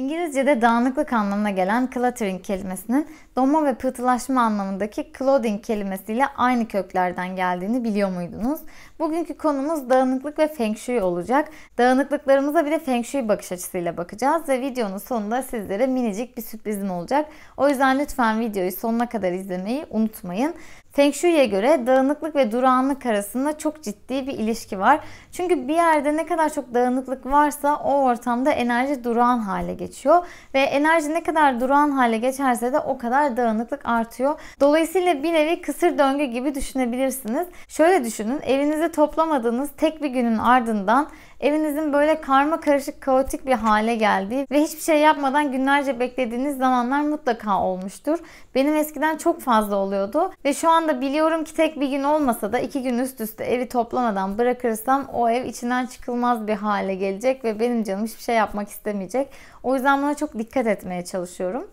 İngilizce'de dağınıklık anlamına gelen cluttering kelimesinin donma ve pıhtılaşma anlamındaki clothing kelimesiyle aynı köklerden geldiğini biliyor muydunuz? Bugünkü konumuz dağınıklık ve feng shui olacak. Dağınıklıklarımıza bir de feng shui bakış açısıyla bakacağız ve videonun sonunda sizlere minicik bir sürprizim olacak. O yüzden lütfen videoyu sonuna kadar izlemeyi unutmayın. Feng Shui'ye göre dağınıklık ve durağanlık arasında çok ciddi bir ilişki var. Çünkü bir yerde ne kadar çok dağınıklık varsa o ortamda enerji durağan hale geçiyor. Ve enerji ne kadar durağan hale geçerse de o kadar dağınıklık artıyor. Dolayısıyla bir nevi kısır döngü gibi düşünebilirsiniz. Şöyle düşünün evinizde toplamadığınız tek bir günün ardından evinizin böyle karma karışık kaotik bir hale geldiği ve hiçbir şey yapmadan günlerce beklediğiniz zamanlar mutlaka olmuştur. Benim eskiden çok fazla oluyordu ve şu anda biliyorum ki tek bir gün olmasa da iki gün üst üste evi toplamadan bırakırsam o ev içinden çıkılmaz bir hale gelecek ve benim canım hiçbir şey yapmak istemeyecek. O yüzden buna çok dikkat etmeye çalışıyorum.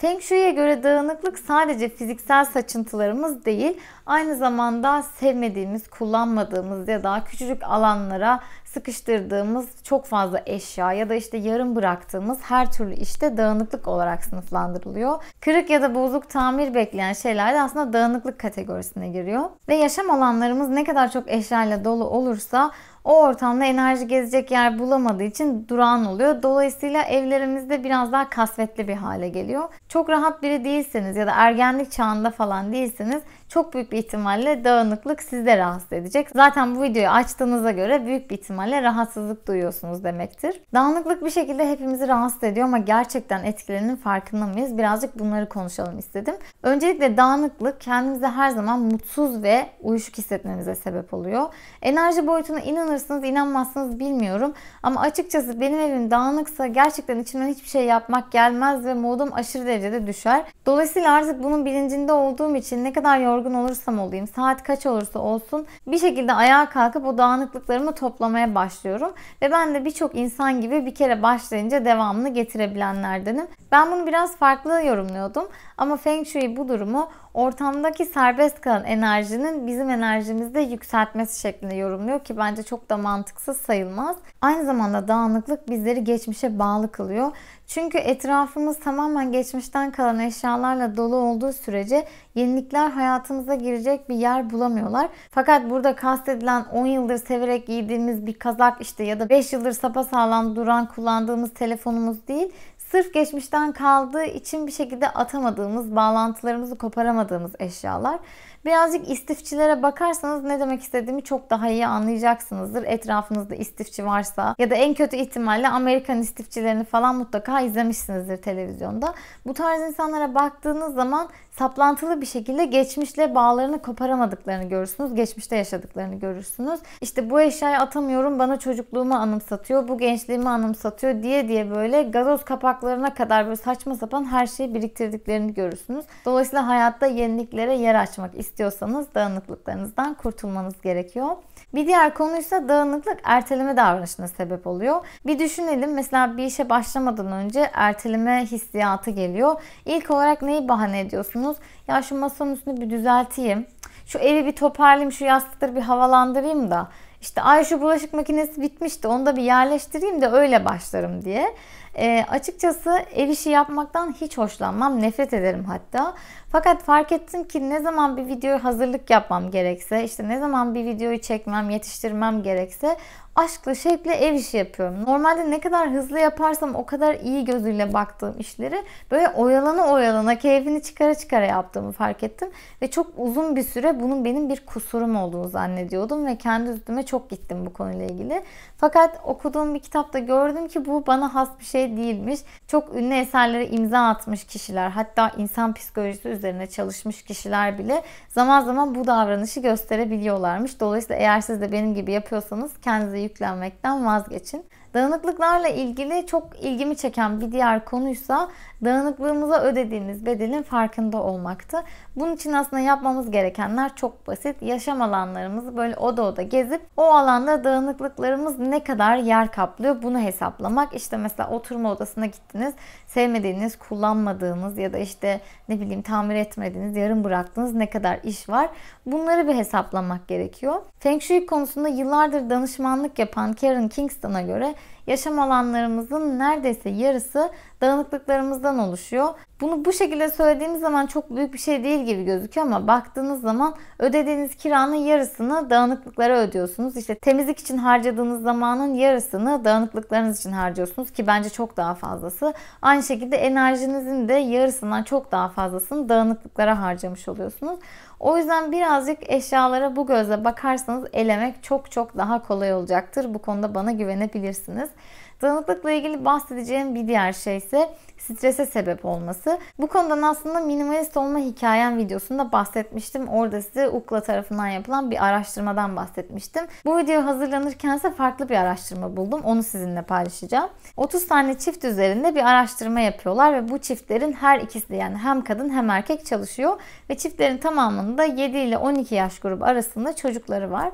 Feng Shui'ye göre dağınıklık sadece fiziksel saçıntılarımız değil, aynı zamanda sevmediğimiz, kullanmadığımız ya da küçücük alanlara sıkıştırdığımız çok fazla eşya ya da işte yarım bıraktığımız her türlü işte dağınıklık olarak sınıflandırılıyor. Kırık ya da bozuk tamir bekleyen şeyler de aslında dağınıklık kategorisine giriyor. Ve yaşam alanlarımız ne kadar çok eşyayla dolu olursa o ortamda enerji gezecek yer bulamadığı için durağan oluyor. Dolayısıyla evlerimizde biraz daha kasvetli bir hale geliyor. Çok rahat biri değilseniz ya da ergenlik çağında falan değilseniz çok büyük bir ihtimalle dağınıklık sizde rahatsız edecek. Zaten bu videoyu açtığınıza göre büyük bir ihtimalle rahatsızlık duyuyorsunuz demektir. Dağınıklık bir şekilde hepimizi rahatsız ediyor ama gerçekten etkilerinin farkında mıyız? Birazcık bunları konuşalım istedim. Öncelikle dağınıklık kendimize her zaman mutsuz ve uyuşuk hissetmemize sebep oluyor. Enerji boyutuna inanırsınız inanmazsınız bilmiyorum ama açıkçası benim evim dağınıksa gerçekten içimden hiçbir şey yapmak gelmez ve modum aşırı derecede düşer. Dolayısıyla artık bunun bilincinde olduğum için ne kadar yorgun yorgun olursam olayım, saat kaç olursa olsun bir şekilde ayağa kalkıp o dağınıklıklarımı toplamaya başlıyorum. Ve ben de birçok insan gibi bir kere başlayınca devamını getirebilenlerdenim. Ben bunu biraz farklı yorumluyordum ama Feng Shui bu durumu ortamdaki serbest kalan enerjinin bizim enerjimizde yükseltmesi şeklinde yorumluyor ki bence çok da mantıksız sayılmaz. Aynı zamanda dağınıklık bizleri geçmişe bağlı kılıyor. Çünkü etrafımız tamamen geçmişten kalan eşyalarla dolu olduğu sürece yenilikler hayatımıza girecek bir yer bulamıyorlar. Fakat burada kastedilen 10 yıldır severek giydiğimiz bir kazak işte ya da 5 yıldır sapasağlam duran kullandığımız telefonumuz değil sırf geçmişten kaldığı için bir şekilde atamadığımız, bağlantılarımızı koparamadığımız eşyalar. Birazcık istifçilere bakarsanız ne demek istediğimi çok daha iyi anlayacaksınızdır. Etrafınızda istifçi varsa ya da en kötü ihtimalle Amerikan istifçilerini falan mutlaka izlemişsinizdir televizyonda. Bu tarz insanlara baktığınız zaman saplantılı bir şekilde geçmişle bağlarını koparamadıklarını görürsünüz. Geçmişte yaşadıklarını görürsünüz. İşte bu eşyayı atamıyorum bana çocukluğumu anımsatıyor, bu gençliğimi anımsatıyor diye diye böyle gazoz kapaklarına kadar böyle saçma sapan her şeyi biriktirdiklerini görürsünüz. Dolayısıyla hayatta yeniliklere yer açmak istiyorsanız dağınıklıklarınızdan kurtulmanız gerekiyor. Bir diğer konuysa dağınıklık erteleme davranışına sebep oluyor. Bir düşünelim mesela bir işe başlamadan önce erteleme hissiyatı geliyor. İlk olarak neyi bahane ediyorsunuz? Ya şu masanın üstünü bir düzelteyim. Şu evi bir toparlayayım, şu yastıkları bir havalandırayım da. İşte ay şu bulaşık makinesi bitmişti onu da bir yerleştireyim de öyle başlarım diye. E, açıkçası ev işi yapmaktan hiç hoşlanmam. Nefret ederim hatta. Fakat fark ettim ki ne zaman bir videoyu hazırlık yapmam gerekse, işte ne zaman bir videoyu çekmem, yetiştirmem gerekse aşkla şevkle ev işi yapıyorum. Normalde ne kadar hızlı yaparsam o kadar iyi gözüyle baktığım işleri böyle oyalana oyalana keyfini çıkara çıkara yaptığımı fark ettim. Ve çok uzun bir süre bunun benim bir kusurum olduğunu zannediyordum ve kendi üstüme çok gittim bu konuyla ilgili. Fakat okuduğum bir kitapta gördüm ki bu bana has bir şey değilmiş. Çok ünlü eserlere imza atmış kişiler hatta insan psikolojisi üzerine çalışmış kişiler bile zaman zaman bu davranışı gösterebiliyorlarmış. Dolayısıyla eğer siz de benim gibi yapıyorsanız kendinize yüklenmekten vazgeçin. Dağınıklıklarla ilgili çok ilgimi çeken bir diğer konuysa dağınıklığımıza ödediğimiz bedelin farkında olmaktı. Bunun için aslında yapmamız gerekenler çok basit. Yaşam alanlarımızı böyle oda oda gezip o alanda dağınıklıklarımız ne kadar yer kaplıyor bunu hesaplamak. İşte mesela oturma odasına gittiniz. Sevmediğiniz, kullanmadığınız ya da işte ne bileyim tamir etmediğiniz, yarım bıraktığınız ne kadar iş var. Bunları bir hesaplamak gerekiyor. Feng Shui konusunda yıllardır danışmanlık yapan Karen Kingston'a göre yaşam alanlarımızın neredeyse yarısı dağınıklıklarımızdan oluşuyor. Bunu bu şekilde söylediğimiz zaman çok büyük bir şey değil gibi gözüküyor ama baktığınız zaman ödediğiniz kiranın yarısını dağınıklıklara ödüyorsunuz. İşte temizlik için harcadığınız zamanın yarısını dağınıklıklarınız için harcıyorsunuz ki bence çok daha fazlası. Aynı şekilde enerjinizin de yarısından çok daha fazlasını dağınıklıklara harcamış oluyorsunuz. O yüzden birazcık eşyalara bu gözle bakarsanız elemek çok çok daha kolay olacaktır. Bu konuda bana güvenebilirsiniz. Dağınıklıkla ilgili bahsedeceğim bir diğer şey ise strese sebep olması. Bu konudan aslında minimalist olma hikayem videosunda bahsetmiştim. Orada size UKLA tarafından yapılan bir araştırmadan bahsetmiştim. Bu video hazırlanırken ise farklı bir araştırma buldum. Onu sizinle paylaşacağım. 30 tane çift üzerinde bir araştırma yapıyorlar ve bu çiftlerin her ikisi de yani hem kadın hem erkek çalışıyor ve çiftlerin tamamında 7 ile 12 yaş grubu arasında çocukları var.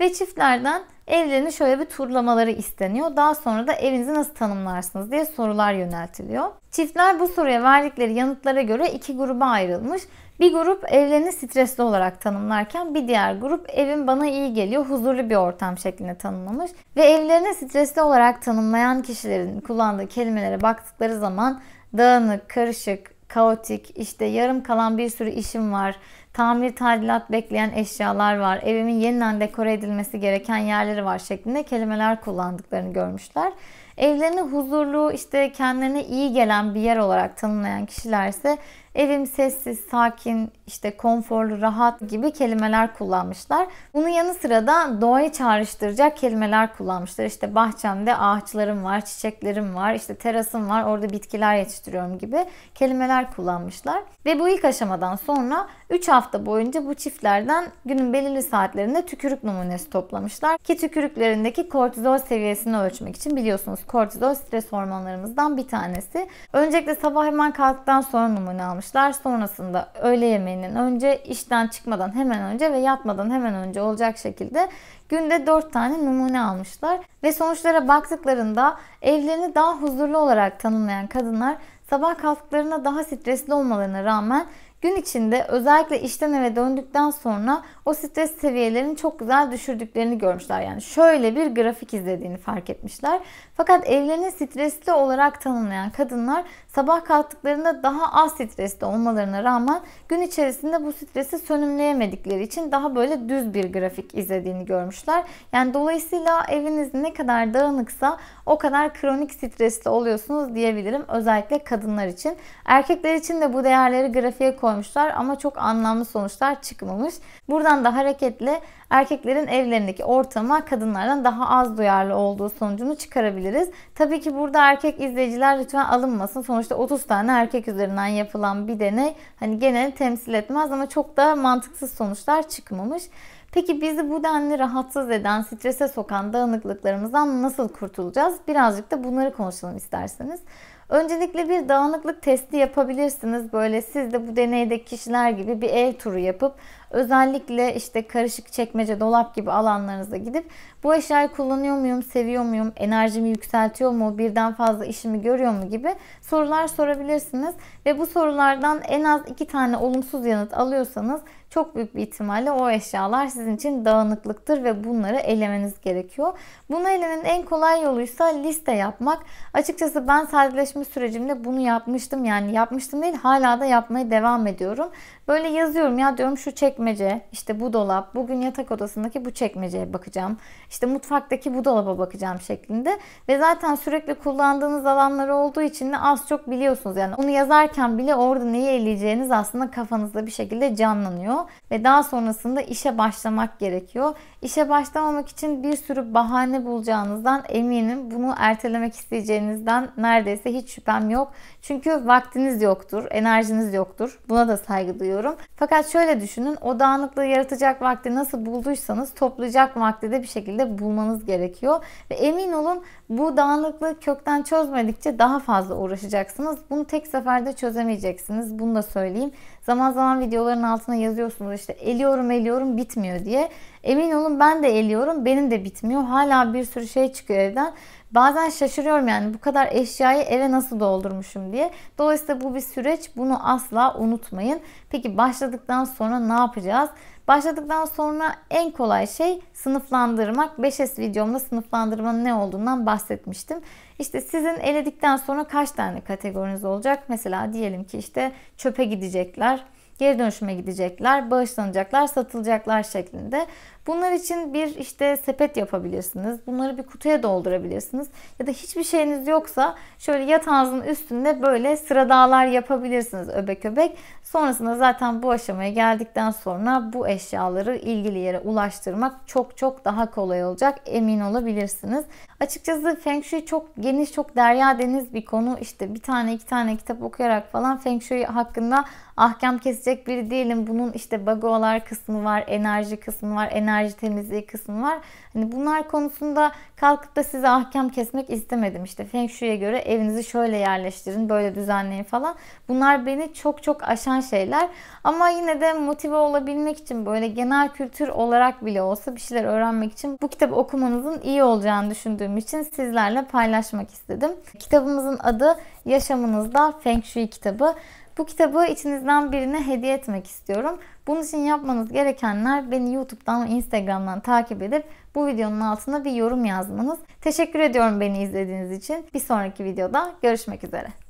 Ve çiftlerden evlerini şöyle bir turlamaları isteniyor. Daha sonra da evinizi nasıl tanımlarsınız diye sorular yöneltiliyor. Çiftler bu soruya verdikleri yanıtlara göre iki gruba ayrılmış. Bir grup evlerini stresli olarak tanımlarken bir diğer grup evin bana iyi geliyor, huzurlu bir ortam şeklinde tanımlamış. Ve evlerini stresli olarak tanımlayan kişilerin kullandığı kelimelere baktıkları zaman dağınık, karışık, kaotik, işte yarım kalan bir sürü işim var, tamir tadilat bekleyen eşyalar var, evimin yeniden dekore edilmesi gereken yerleri var şeklinde kelimeler kullandıklarını görmüşler. Evlerini huzurlu, işte kendilerine iyi gelen bir yer olarak tanımlayan kişiler ise evim sessiz, sakin, işte konforlu, rahat gibi kelimeler kullanmışlar. Bunun yanı sıra da doğayı çağrıştıracak kelimeler kullanmışlar. İşte bahçemde ağaçlarım var, çiçeklerim var, işte terasım var, orada bitkiler yetiştiriyorum gibi kelimeler kullanmışlar. Ve bu ilk aşamadan sonra 3 hafta boyunca bu çiftlerden günün belirli saatlerinde tükürük numunesi toplamışlar. Ki tükürüklerindeki kortizol seviyesini ölçmek için biliyorsunuz kortizol stres hormonlarımızdan bir tanesi. Öncelikle sabah hemen kalktıktan sonra numune almışlar. Sonrasında öğle yemeğinin önce, işten çıkmadan hemen önce ve yatmadan hemen önce olacak şekilde günde 4 tane numune almışlar. Ve sonuçlara baktıklarında evlerini daha huzurlu olarak tanımlayan kadınlar sabah kalktıklarında daha stresli olmalarına rağmen Gün içinde özellikle işten eve döndükten sonra o stres seviyelerini çok güzel düşürdüklerini görmüşler. Yani şöyle bir grafik izlediğini fark etmişler. Fakat evlerini stresli olarak tanımlayan kadınlar sabah kalktıklarında daha az stresli olmalarına rağmen gün içerisinde bu stresi sönümleyemedikleri için daha böyle düz bir grafik izlediğini görmüşler. Yani dolayısıyla eviniz ne kadar dağınıksa o kadar kronik stresli oluyorsunuz diyebilirim. Özellikle kadınlar için. Erkekler için de bu değerleri grafiğe koymuşlar ama çok anlamlı sonuçlar çıkmamış. Buradan da hareketle erkeklerin evlerindeki ortama kadınlardan daha az duyarlı olduğu sonucunu çıkarabiliriz. Tabii ki burada erkek izleyiciler lütfen alınmasın. Sonuçta 30 tane erkek üzerinden yapılan bir deney hani genel temsil etmez ama çok da mantıksız sonuçlar çıkmamış. Peki bizi bu denli rahatsız eden, strese sokan dağınıklıklarımızdan nasıl kurtulacağız? Birazcık da bunları konuşalım isterseniz. Öncelikle bir dağınıklık testi yapabilirsiniz. Böyle siz de bu deneydeki kişiler gibi bir ev turu yapıp özellikle işte karışık çekmece, dolap gibi alanlarınıza gidip bu eşyayı kullanıyor muyum, seviyor muyum, enerjimi yükseltiyor mu, birden fazla işimi görüyor mu gibi sorular sorabilirsiniz. Ve bu sorulardan en az iki tane olumsuz yanıt alıyorsanız çok büyük bir ihtimalle o eşyalar sizin için dağınıklıktır ve bunları elemeniz gerekiyor. Bunu elemenin en kolay yoluysa liste yapmak. Açıkçası ben sadeleşme sürecimde bunu yapmıştım. Yani yapmıştım değil hala da yapmaya devam ediyorum. Böyle yazıyorum ya diyorum şu çekmece, işte bu dolap, bugün yatak odasındaki bu çekmeceye bakacağım. İşte mutfaktaki bu dolaba bakacağım şeklinde. Ve zaten sürekli kullandığınız alanlar olduğu için de az çok biliyorsunuz. Yani onu yazarken bile orada neyi eleyeceğiniz aslında kafanızda bir şekilde canlanıyor. Ve daha sonrasında işe başlamak gerekiyor. İşe başlamamak için bir sürü bahane bulacağınızdan eminim. Bunu ertelemek isteyeceğinizden neredeyse hiç şüphem yok. Çünkü vaktiniz yoktur, enerjiniz yoktur. Buna da saygı duyuyorum. Fakat şöyle düşünün, o dağınıklığı yaratacak vakti nasıl bulduysanız toplayacak vakti de bir şekilde bulmanız gerekiyor. Ve emin olun bu dağınıklığı kökten çözmedikçe daha fazla uğraşacaksınız. Bunu tek seferde çözemeyeceksiniz. Bunu da söyleyeyim. Zaman zaman videoların altına yazıyorsunuz işte eliyorum eliyorum bitmiyor diye. Emin olun ben de eliyorum. Benim de bitmiyor. Hala bir sürü şey çıkıyor evden. Bazen şaşırıyorum yani bu kadar eşyayı eve nasıl doldurmuşum diye. Dolayısıyla bu bir süreç. Bunu asla unutmayın. Peki başladıktan sonra ne yapacağız? Başladıktan sonra en kolay şey sınıflandırmak. 5S videomda sınıflandırmanın ne olduğundan bahsetmiştim. İşte sizin eledikten sonra kaç tane kategoriniz olacak? Mesela diyelim ki işte çöpe gidecekler, geri dönüşüme gidecekler, bağışlanacaklar, satılacaklar şeklinde. Bunlar için bir işte sepet yapabilirsiniz. Bunları bir kutuya doldurabilirsiniz. Ya da hiçbir şeyiniz yoksa şöyle yatağınızın üstünde böyle sıra dağlar yapabilirsiniz öbek öbek. Sonrasında zaten bu aşamaya geldikten sonra bu eşyaları ilgili yere ulaştırmak çok çok daha kolay olacak. Emin olabilirsiniz. Açıkçası Feng Shui çok geniş, çok derya deniz bir konu. İşte bir tane iki tane kitap okuyarak falan Feng Shui hakkında ahkam kesecek biri değilim. Bunun işte bagoalar kısmı var, enerji kısmı var, enerji temizliği kısmı var. Hani bunlar konusunda kalkıp da size ahkam kesmek istemedim. İşte Feng Shui'ye göre evinizi şöyle yerleştirin, böyle düzenleyin falan. Bunlar beni çok çok aşan şeyler. Ama yine de motive olabilmek için böyle genel kültür olarak bile olsa bir şeyler öğrenmek için bu kitabı okumanızın iyi olacağını düşündüğüm için sizlerle paylaşmak istedim. Kitabımızın adı Yaşamınızda Feng Shui kitabı. Bu kitabı içinizden birine hediye etmek istiyorum. Bunun için yapmanız gerekenler beni YouTube'dan ve Instagram'dan takip edip bu videonun altına bir yorum yazmanız. Teşekkür ediyorum beni izlediğiniz için. Bir sonraki videoda görüşmek üzere.